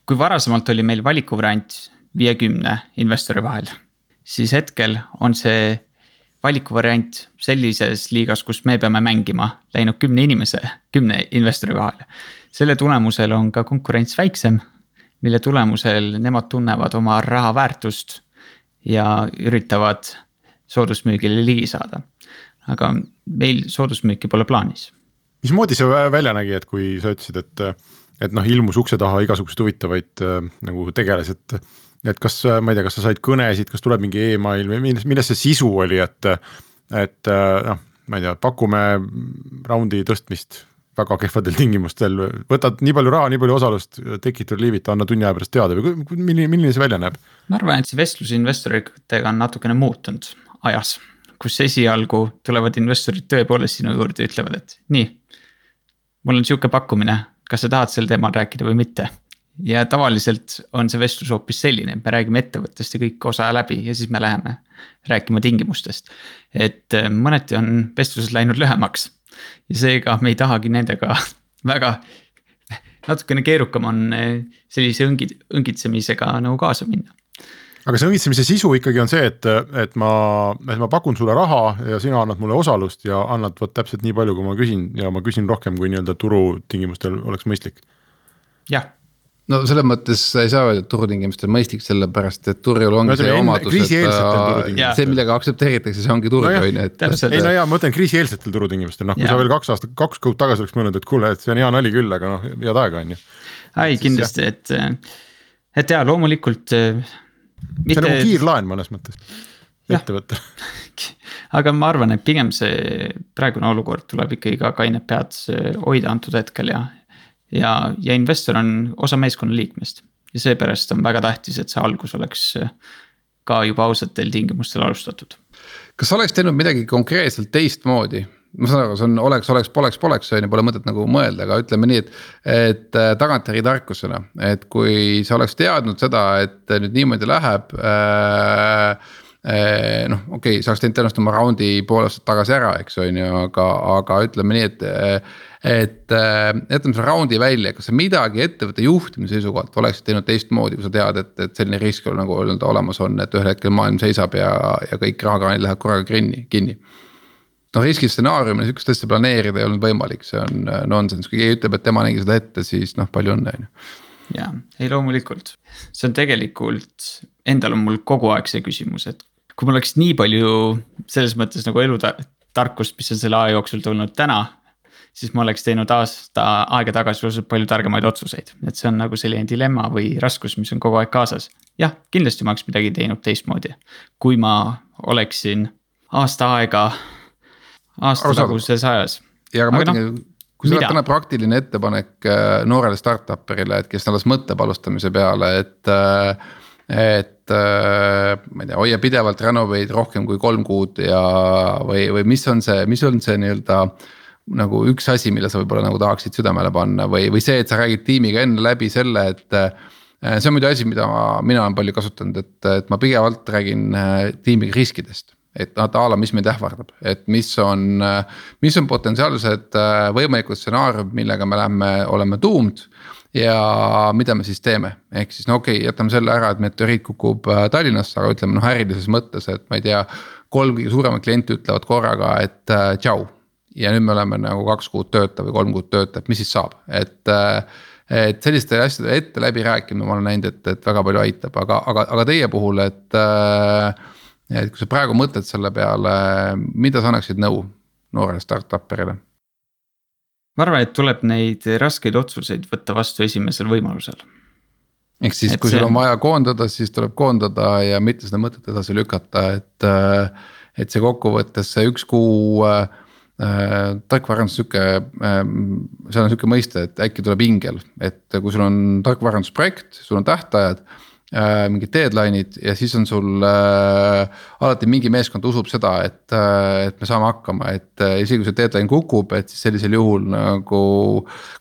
kui varasemalt oli meil valikuvariant viiekümne investori vahel, siis hetkel on see valikuvariant sellises liigas, kus me peame mängima läinud kümne inimese, kümne investori vahel. selle tulemusel on ka konkurents väiksem, mille tulemusel nemad tunnevad oma raha väärtust ja üritavad soodusmüügile ligi saada. aga meil soodusmüüki pole plaanis. mismoodi see välja nägi, et kui sa ütlesid, et, et noh, ilmus ukse taha igasuguseid huvitavaid äh, nagu tegelasi, et et kas, ma ei tea, kas sa said kõnesid, kas tuleb mingi email või milles, milles see sisu oli, et, et noh, ma ei tea, pakume raundi tõstmist väga kehvadel tingimustel, võtad nii palju raha, nii palju osalust, leave it, anna tunni aja pärast teada või milline, milline see välja näeb? ma arvan, et see vestlus investoritega on natukene muutunud ajas, kus esialgu tulevad investorid tõepoolest sinu juurde ja ütlevad, et nii. mul on sihuke pakkumine, kas sa tahad sel teemal rääkida või mitte ja tavaliselt on see vestlus hoopis selline, et me räägime ettevõttest ja kõik osa läbi ja siis me läheme rääkima tingimustest. et äh, mõneti on vestlused läinud lühemaks ja seega me ei tahagi nendega [LAUGHS] väga, natukene keerukam on äh, sellise õngi, õngitsemisega nagu kaasa minna aga see õngitsemise sisu ikkagi on see, et, et ma, et ma pakun sulle raha ja sina annad mulle osalust ja annad vot täpselt nii palju, kui ma küsin ja ma küsin rohkem, kui nii-öelda turutingimustel oleks mõistlik. jah no selles mõttes ei saa öelda, et turutingimustel mõistlik, sellepärast et turul ongi see omadus, et see, millega aktsepteeritakse, see ongi turg on ju, et. ei no jaa, ma mõtlen kriisieelsetel turutingimustel, noh kui ja. sa veel kaks aastat, kaks kuud tagasi oleks mõelnud, et kuule, et see on hea nali küll, aga noh, head aega on ju. ei kindlasti, et, et jaa, loomulikult mitte.... see on nagu kiirlaen mõnes mõttes ettevõttel [LAUGHS] aga ma arvan, et pigem see praegune olukord tuleb ikkagi ka kained pead hoida antud hetkel ja ja, ja investor on osa meeskonna liikmest ja seepärast on väga tähtis, et see algus oleks äh, ka juba ausatel tingimustel alustatud. kas oleks teinud midagi konkreetselt teistmoodi? ma saan aru, see on oleks, oleks, poleks, poleks on ju, pole mõtet nagu mõelda, aga ütleme nii, et. et äh, tagantjärgi tarkusena, et kui sa oleks teadnud seda, et nüüd niimoodi läheb äh, äh noh, okei okay,, sa oleks teinud tõenäoliselt oma raundi pool aastat tagasi ära, eks on ju, aga, aga ütleme nii, et et äh, jätame selle raundi välja, kas sa midagi ettevõtte juhtimise seisukohalt oleksid teinud teistmoodi, kui sa tead, et, et selline risk nagu nii-öelda olemas on, et ühel hetkel maailm seisab ja, ja kõik rahakraanid lähevad korraga kinni, kinni noh riskistsenaariumil sihukest asja planeerida ei olnud võimalik, see on nonsense, kui keegi ütleb, et tema nägi seda ette, siis noh, palju õnne on ju. ja, ei loomulikult, see on tegelikult, endal on mul kogu aeg see küsimus, et kui mul oleks nii palju selles mõttes nagu elutarkust, mis on selle aja jooksul tulnud täna siis ma oleks teinud aasta aega tagasi oluliselt palju targemaid otsuseid, et see on nagu selline dilemma või raskus, mis on kogu aeg kaasas. jah, kindlasti ma oleks midagi teinud teistmoodi, kui ma oleksin aasta aega, aasta taguses ajas. ja aga ma ütlengi no, kui sa oled täna praktiline ettepanek äh, noorele startup'ile, et kes alles mõtleb alustamise peale, et äh, et äh, ma ei tea, hoia pidevalt Renovate'i rohkem kui kolm kuud ja, või, või mis on see, mis on see nii-öelda nagu üks asi, mille sa võib-olla nagu tahaksid südamele panna või, või see, et sa räägid tiimiga enne läbi selle, et. Äh, see on muidu asi, mida ma, mina olen palju kasutanud, et, et ma pidevalt räägin äh, tiimiga riskidest et noh, a la, mis meid ähvardab, et mis on, mis on potentsiaalsed võimalikud stsenaariumid, millega me läheme, oleme doomed. Ja mida me siis teeme, ehk siis no okei okay,, jätame selle ära, et meteoriit kukub Tallinnasse, aga ütleme noh, ärilises mõttes, et ma ei tea. kolm kõige suuremat klienti ütlevad korraga, et tšau ja nüüd me oleme nagu kaks kuud tööta või kolm kuud tööta, et mis siis saab, et. et selliste asjade ette läbi rääkimine, ma olen näinud, et, et väga palju aitab, aga, aga, aga teie puhul, et. et kui sa praegu mõtled selle peale, mida sa annaksid nõu noorele startup'erile? Ma arvan, et tuleb neid raskeid otsuseid võtta vastu esimesel võimalusel ehk siis, kui see... sul on vaja koondada, siis tuleb koondada ja mitte seda mõtet edasi lükata, et. et see kokkuvõttes see üks kuu äh, äh,. tarkvarandus sihuke äh,, seal on sihuke mõiste, et äkki tuleb ingel, et kui sul on tarkvarandusprojekt, sul on tähtajad äh,. Mingid deadline'id ja siis on sul äh, alati mingi meeskond usub seda, et äh,, et me saame hakkama, et äh, isegi kui see deadline kukub, et siis sellisel juhul nagu.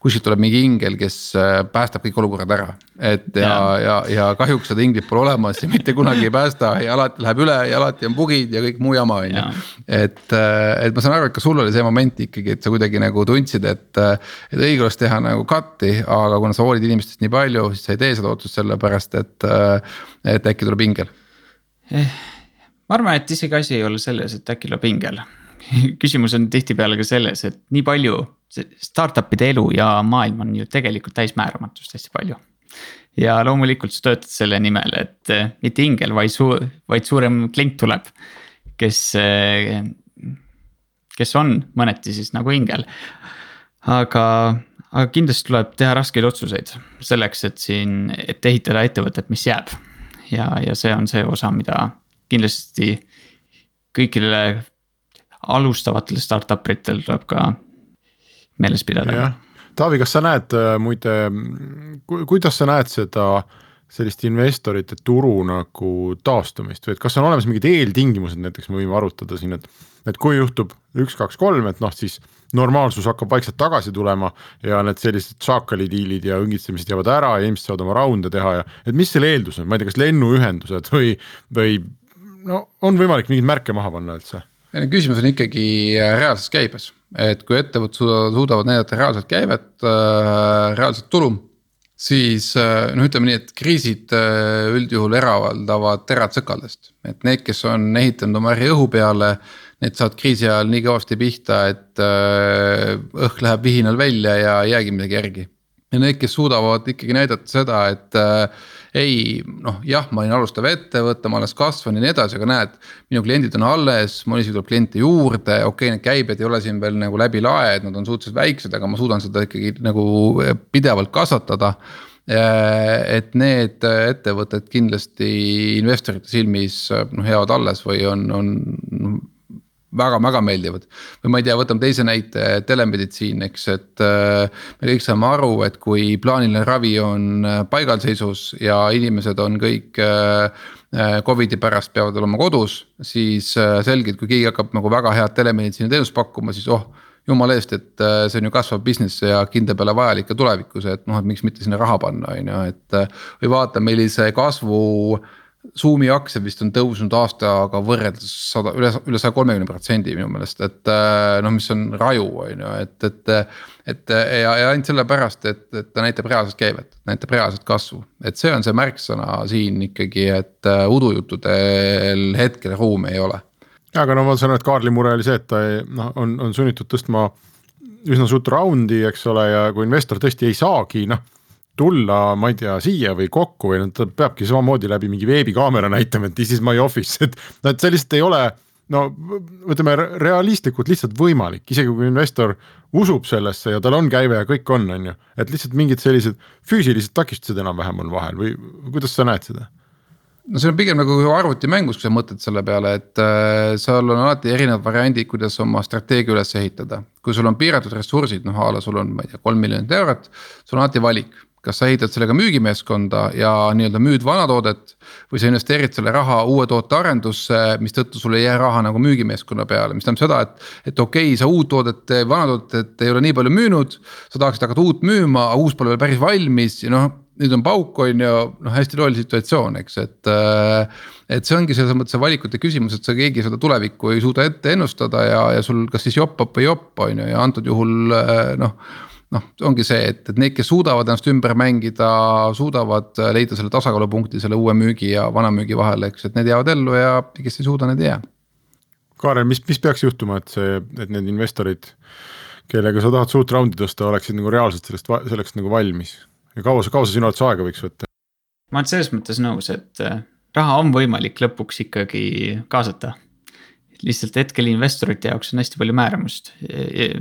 kuskilt tuleb mingi ingel, kes äh, päästab kõik olukorrad ära, et ja, ja, ja, ja kahjuks seda inglit pole olemas ja mitte kunagi ei päästa ja alati läheb üle ja alati on bug'id ja kõik muu jama, on ju. et, äh, et ma saan aru, et ka sul oli see moment ikkagi, et sa kuidagi nagu tundsid, et, äh, et õige oleks teha nagu cut'i, aga kuna sa hoolid inimestest nii palju, siis sa ei tee seda otsust sellepärast, et, et äkki tuleb ingel eh,. ma arvan, et isegi asi ei ole selles, et äkki tuleb ingel [LAUGHS] küsimus on tihtipeale ka selles, et nii palju, startup'ide elu ja maailm on ju tegelikult täis määramatust hästi palju ja loomulikult sa töötad selle nimel, et eh, mitte ingel, vaid suur, vaid suurem klient tuleb. kes, eh, kes on mõneti siis nagu ingel. aga, aga kindlasti tuleb teha raskeid otsuseid selleks, et siin, et ehitada ettevõtet, mis jääb. ja, ja see on see osa, mida kindlasti kõikidele alustavatele startup itel tuleb ka meeles pidada Taavi, kas sa näed äh, muide, kuidas sa näed seda sellist investorite turu nagu taastumist või et kas on olemas mingid eeltingimused, näiteks me võime arutada siin, et. et kui juhtub üks, kaks, kolm, et noh, siis normaalsus hakkab vaikselt tagasi tulema ja need sellised šaakali diilid ja õngitsemised jäävad ära ja inimesed saavad oma raunde teha ja. et mis selle eeldus on, ma ei tea, kas lennuühendused või, või no on võimalik mingeid märke maha panna üldse? küsimus on ikkagi äh, reaalses käibes et kui ettevõtted suudavad, näidata reaalset käivet äh,, reaalset tulu. siis noh, ütleme nii, et kriisid üldjuhul eravaldavad terad sõkaldest, et need, kes on ehitanud oma äri õhu peale. Need saavad kriisi ajal nii kõvasti pihta, et äh, õhk läheb vihinal välja ja ei jäägi midagi järgi. ja need, kes suudavad ikkagi näidata seda, et äh, ei noh, jah, ma olin alustav ettevõte, ma alles kasvan ja nii edasi, aga näed. minu kliendid on alles, mul isegi tuleb kliente juurde, okei okay,, need käibed ei ole siin veel nagu läbi lae, et nad on suhteliselt väiksed, aga ma suudan seda ikkagi nagu pidevalt kasvatada et need ettevõtted kindlasti investorite silmis noh jäävad alles või on, on väga-väga meeldivad. või ma ei tea, võtame teise näite, telemeditsiin, eks, et äh, me kõik saame aru, et kui plaaniline ravi on äh, paigalseisus ja inimesed on kõik äh, Covidi pärast peavad olema kodus, siis selgelt, kui keegi hakkab nagu väga head telemeditsiiniteenust pakkuma, siis oh jumala eest, et see on ju kasvav business ja kindla peale vajalik ka tulevikus, et noh, et miks mitte sinna raha panna, on ju, et. või vaata, millise kasvu äh, Zoomi aktsiad vist on tõusnud aastaga võrreldes sada, üle, üle saja kolmekümne protsendi minu meelest, et äh, noh, mis on raju, on ju, et, et. et ja, ja ainult sellepärast, et, et ta näitab reaalset käivet, näitab reaalset kasvu, et see on see märksõna siin ikkagi, et äh, udujuttudel hetkel ruumi ei ole. aga no ma saan aru, et Kaarli mure oli see, et ta noh, on, on sunnitud tõstma üsna suurt raundi, eks ole, ja kui investor tõesti ei saagi, noh tulla, ma ei tea, siia või kokku või ta peabki samamoodi läbi mingi veebikaamera [LAUGHS] näitama, et this is my office, et no et see lihtsalt ei ole no ütleme realistlikult lihtsalt võimalik, isegi kui investor usub sellesse ja tal on käive ja kõik on, on ju, et lihtsalt mingid sellised füüsilised takistused enam-vähem on vahel või kuidas sa näed seda? no see on pigem nagu arvutimängus, kui sa mõtled selle peale, et äh, seal on alati erinevad variandid, kuidas oma strateegia üles ehitada. kui sul on piiratud ressursid, noh a la sul on, ma ei tea, kolm miljonit eurot, sul on alati valik kas sa ehitad sellega müügimeeskonda ja nii-öelda müüd vana toodet. või sa investeerid selle raha uue toote arendusse, mistõttu sul ei jää raha nagu müügimeeskonna peale, mis tähendab seda, et. et okei okay,, sa uut toodet, vana toodet ei ole nii palju müünud, sa tahaksid hakata uut müüma, aga uus pole veel päris valmis ja noh nüüd on pauk, on ju, noh hästi loll situatsioon, eks, et. et see ongi selles mõttes see valikute küsimus, et sa keegi seda tulevikku ei suuda ette ennustada ja, ja sul kas siis joppab või ei joppa, on ju, ja antud juhul noh noh, ongi see, et, et need, kes suudavad ennast ümber mängida, suudavad leida selle tasakaalupunkti selle uue müügi ja vana müügi vahel, eks, et need jäävad ellu ja kes ei suuda, need ei jää. Kaarel, mis, mis peaks juhtuma, et see, et need investorid, kellega sa tahad suurt raundi tõsta, oleksid nagu reaalselt sellest, selleks nagu valmis ja kaua see, kaua see sinu arvates aega võiks võtta? ma olen selles mõttes nõus, et äh, raha on võimalik lõpuks ikkagi kaasata lihtsalt hetkel investorite jaoks on hästi palju määramust,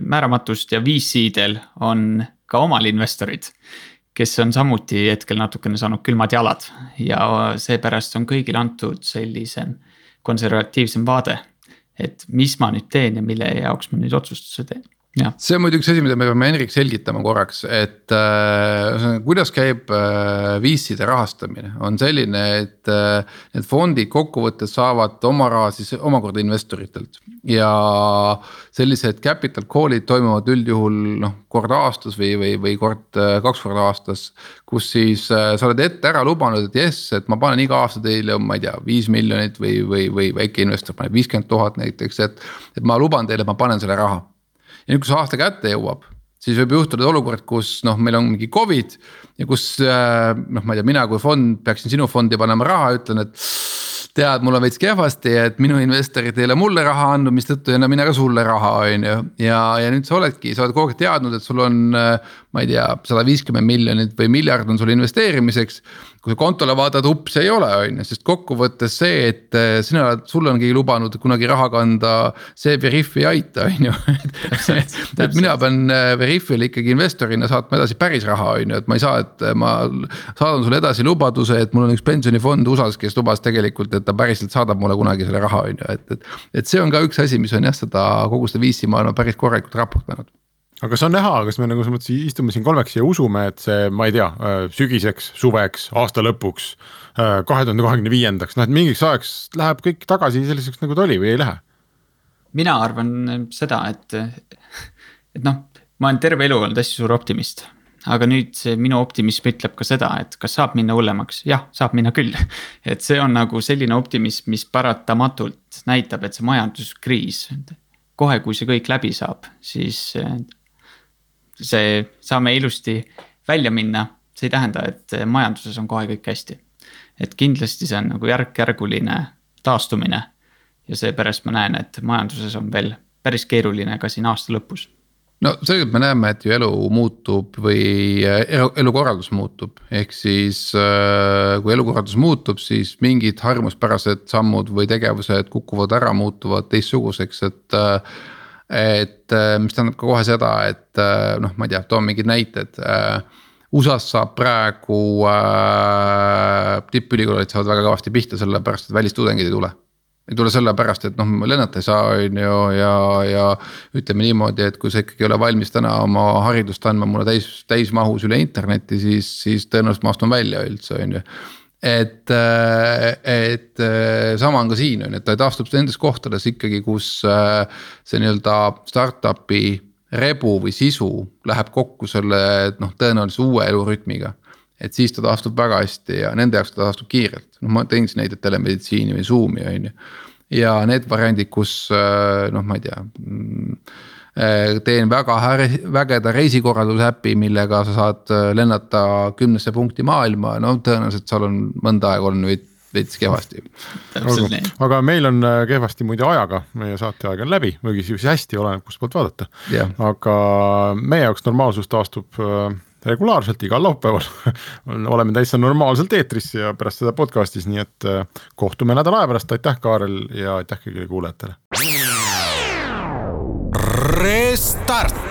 määramatust ja VC-del on ka omal investorid. kes on samuti hetkel natukene saanud külmad jalad ja seepärast on kõigile antud sellisem konservatiivsem vaade. et mis ma nüüd teen ja mille jaoks ma nüüd otsustuse teen see on muidugi üks asi, mida me peame Henrik selgitama korraks, et äh, kuidas käib äh, VC-de rahastamine, on selline, et äh, need fondid kokkuvõttes saavad oma raha siis omakorda investoritelt. ja sellised capital call'id toimuvad üldjuhul noh, kord aastas või, või, või kord äh, kaks korda aastas. kus siis äh, sa oled ette ära lubanud, et jess, et ma panen iga aasta teile, ma ei tea, viis miljonit või, või, või väike investor paneb viiskümmend tuhat näiteks, et. et ma luban teile, et ma panen selle raha ja nüüd, kui see aasta kätte jõuab, siis võib juhtuda olukord, kus noh, meil on mingi Covid ja kus äh, noh, ma ei tea, mina kui fond peaksin sinu fondi panema raha, ütlen, et tead, mul on veits kehvasti, et minu investorid ei ole mulle raha andnud, mistõttu ei anna mina ka sulle raha, on ju. ja, ja nüüd sa oledki, sa oled kogu aeg teadnud, et sul on, äh, ma ei tea, sada viiskümmend miljonit või miljard on sul investeerimiseks kui sa kontole vaatad, ups ei ole, on ju, sest kokkuvõttes see, et eh, sina oled, sulle on keegi lubanud kunagi raha kanda, see Veriff ei aita, on ju. et mina pean eh, Veriffile ikkagi investorina saatma edasi päris raha, on ju, et ma ei saa, et eh, ma saadan sulle edasi lubaduse, et mul on üks pensionifond USA-s, kes lubas tegelikult, et ta päriselt saadab mulle kunagi selle raha, on ju, et, et. et see on ka üks asi, mis on jah, seda kogu seda VC maailma päris korralikult raputanud aga kas on näha, kas me nagu selles mõttes istume siin kolmekesi ja usume, et see, ma ei tea, äh, sügiseks, suveks, aasta lõpuks, äh, kahe tuhande kahekümne viiendaks, noh et mingiks ajaks läheb kõik tagasi selliseks, nagu ta oli või ei lähe? mina arvan seda, et, et noh, ma olen terve elu olnud hästi suur optimist. aga nüüd see minu optimism ütleb ka seda, et kas saab minna hullemaks, jah, saab minna küll. [LAUGHS] et see on nagu selline optimism, mis paratamatult näitab, et see majanduskriis kohe, kui see kõik läbi saab, siis see, saame ilusti välja minna, see ei tähenda, et majanduses on kohe kõik hästi. et kindlasti see on nagu järk-järguline taastumine. ja seepärast ma näen, et majanduses on veel päris keeruline ka siin aasta lõpus no selgelt me näeme, et ju elu muutub või elu, elukorraldus muutub, ehk siis äh, kui elukorraldus muutub, siis mingid harjumuspärased sammud või tegevused kukuvad ära, muutuvad teistsuguseks, et et äh, mis tähendab ka kohe seda, et äh, noh, ma ei tea, toon mingid näited. Äh, USA-s saab praegu äh, tippülikoolid saavad väga kõvasti pihta, sellepärast et välistudengid ei tule ei tule sellepärast, et noh, lennata ei saa, on ju, ja, ja ütleme niimoodi, et kui sa ikkagi ei ole valmis täna oma haridust andma mulle täis, täismahus üle interneti, siis, siis tõenäoliselt ma astun välja üldse, on ju et, äh, et äh, sama on ka siin on ju, et ta taastub nendes kohtades ikkagi, kus äh, see nii-öelda startup'i rebu või sisu läheb kokku selle noh, tõenäoliselt uue elurütmiga. et siis ta taastub väga hästi ja nende jaoks ta taastub kiirelt, noh ma tõin siin näiteid telemeditsiini või Zoom'i on ju. ja need variandid, kus noh, ma ei tea mm, teen väga vägeda reisikorralduse äpi, millega sa saad äh, lennata kümnesse punkti maailma, no tõenäoliselt seal on mõnda aega olnud veidi veits kehvasti. aga meil on äh, kehvasti muide ajaga, meie saateaeg on läbi, muidugi siis hästi, oleneb kust poolt vaadata. aga meie jaoks normaalsus taastub regulaarselt igal laupäeval. [LAUGHS] Oleme täitsa normaalselt eetris ja pärast seda podcast'is, nii et kohtume nädala aja pärast, aitäh, Kaarel ja aitäh kõigile kuulajatele. Restart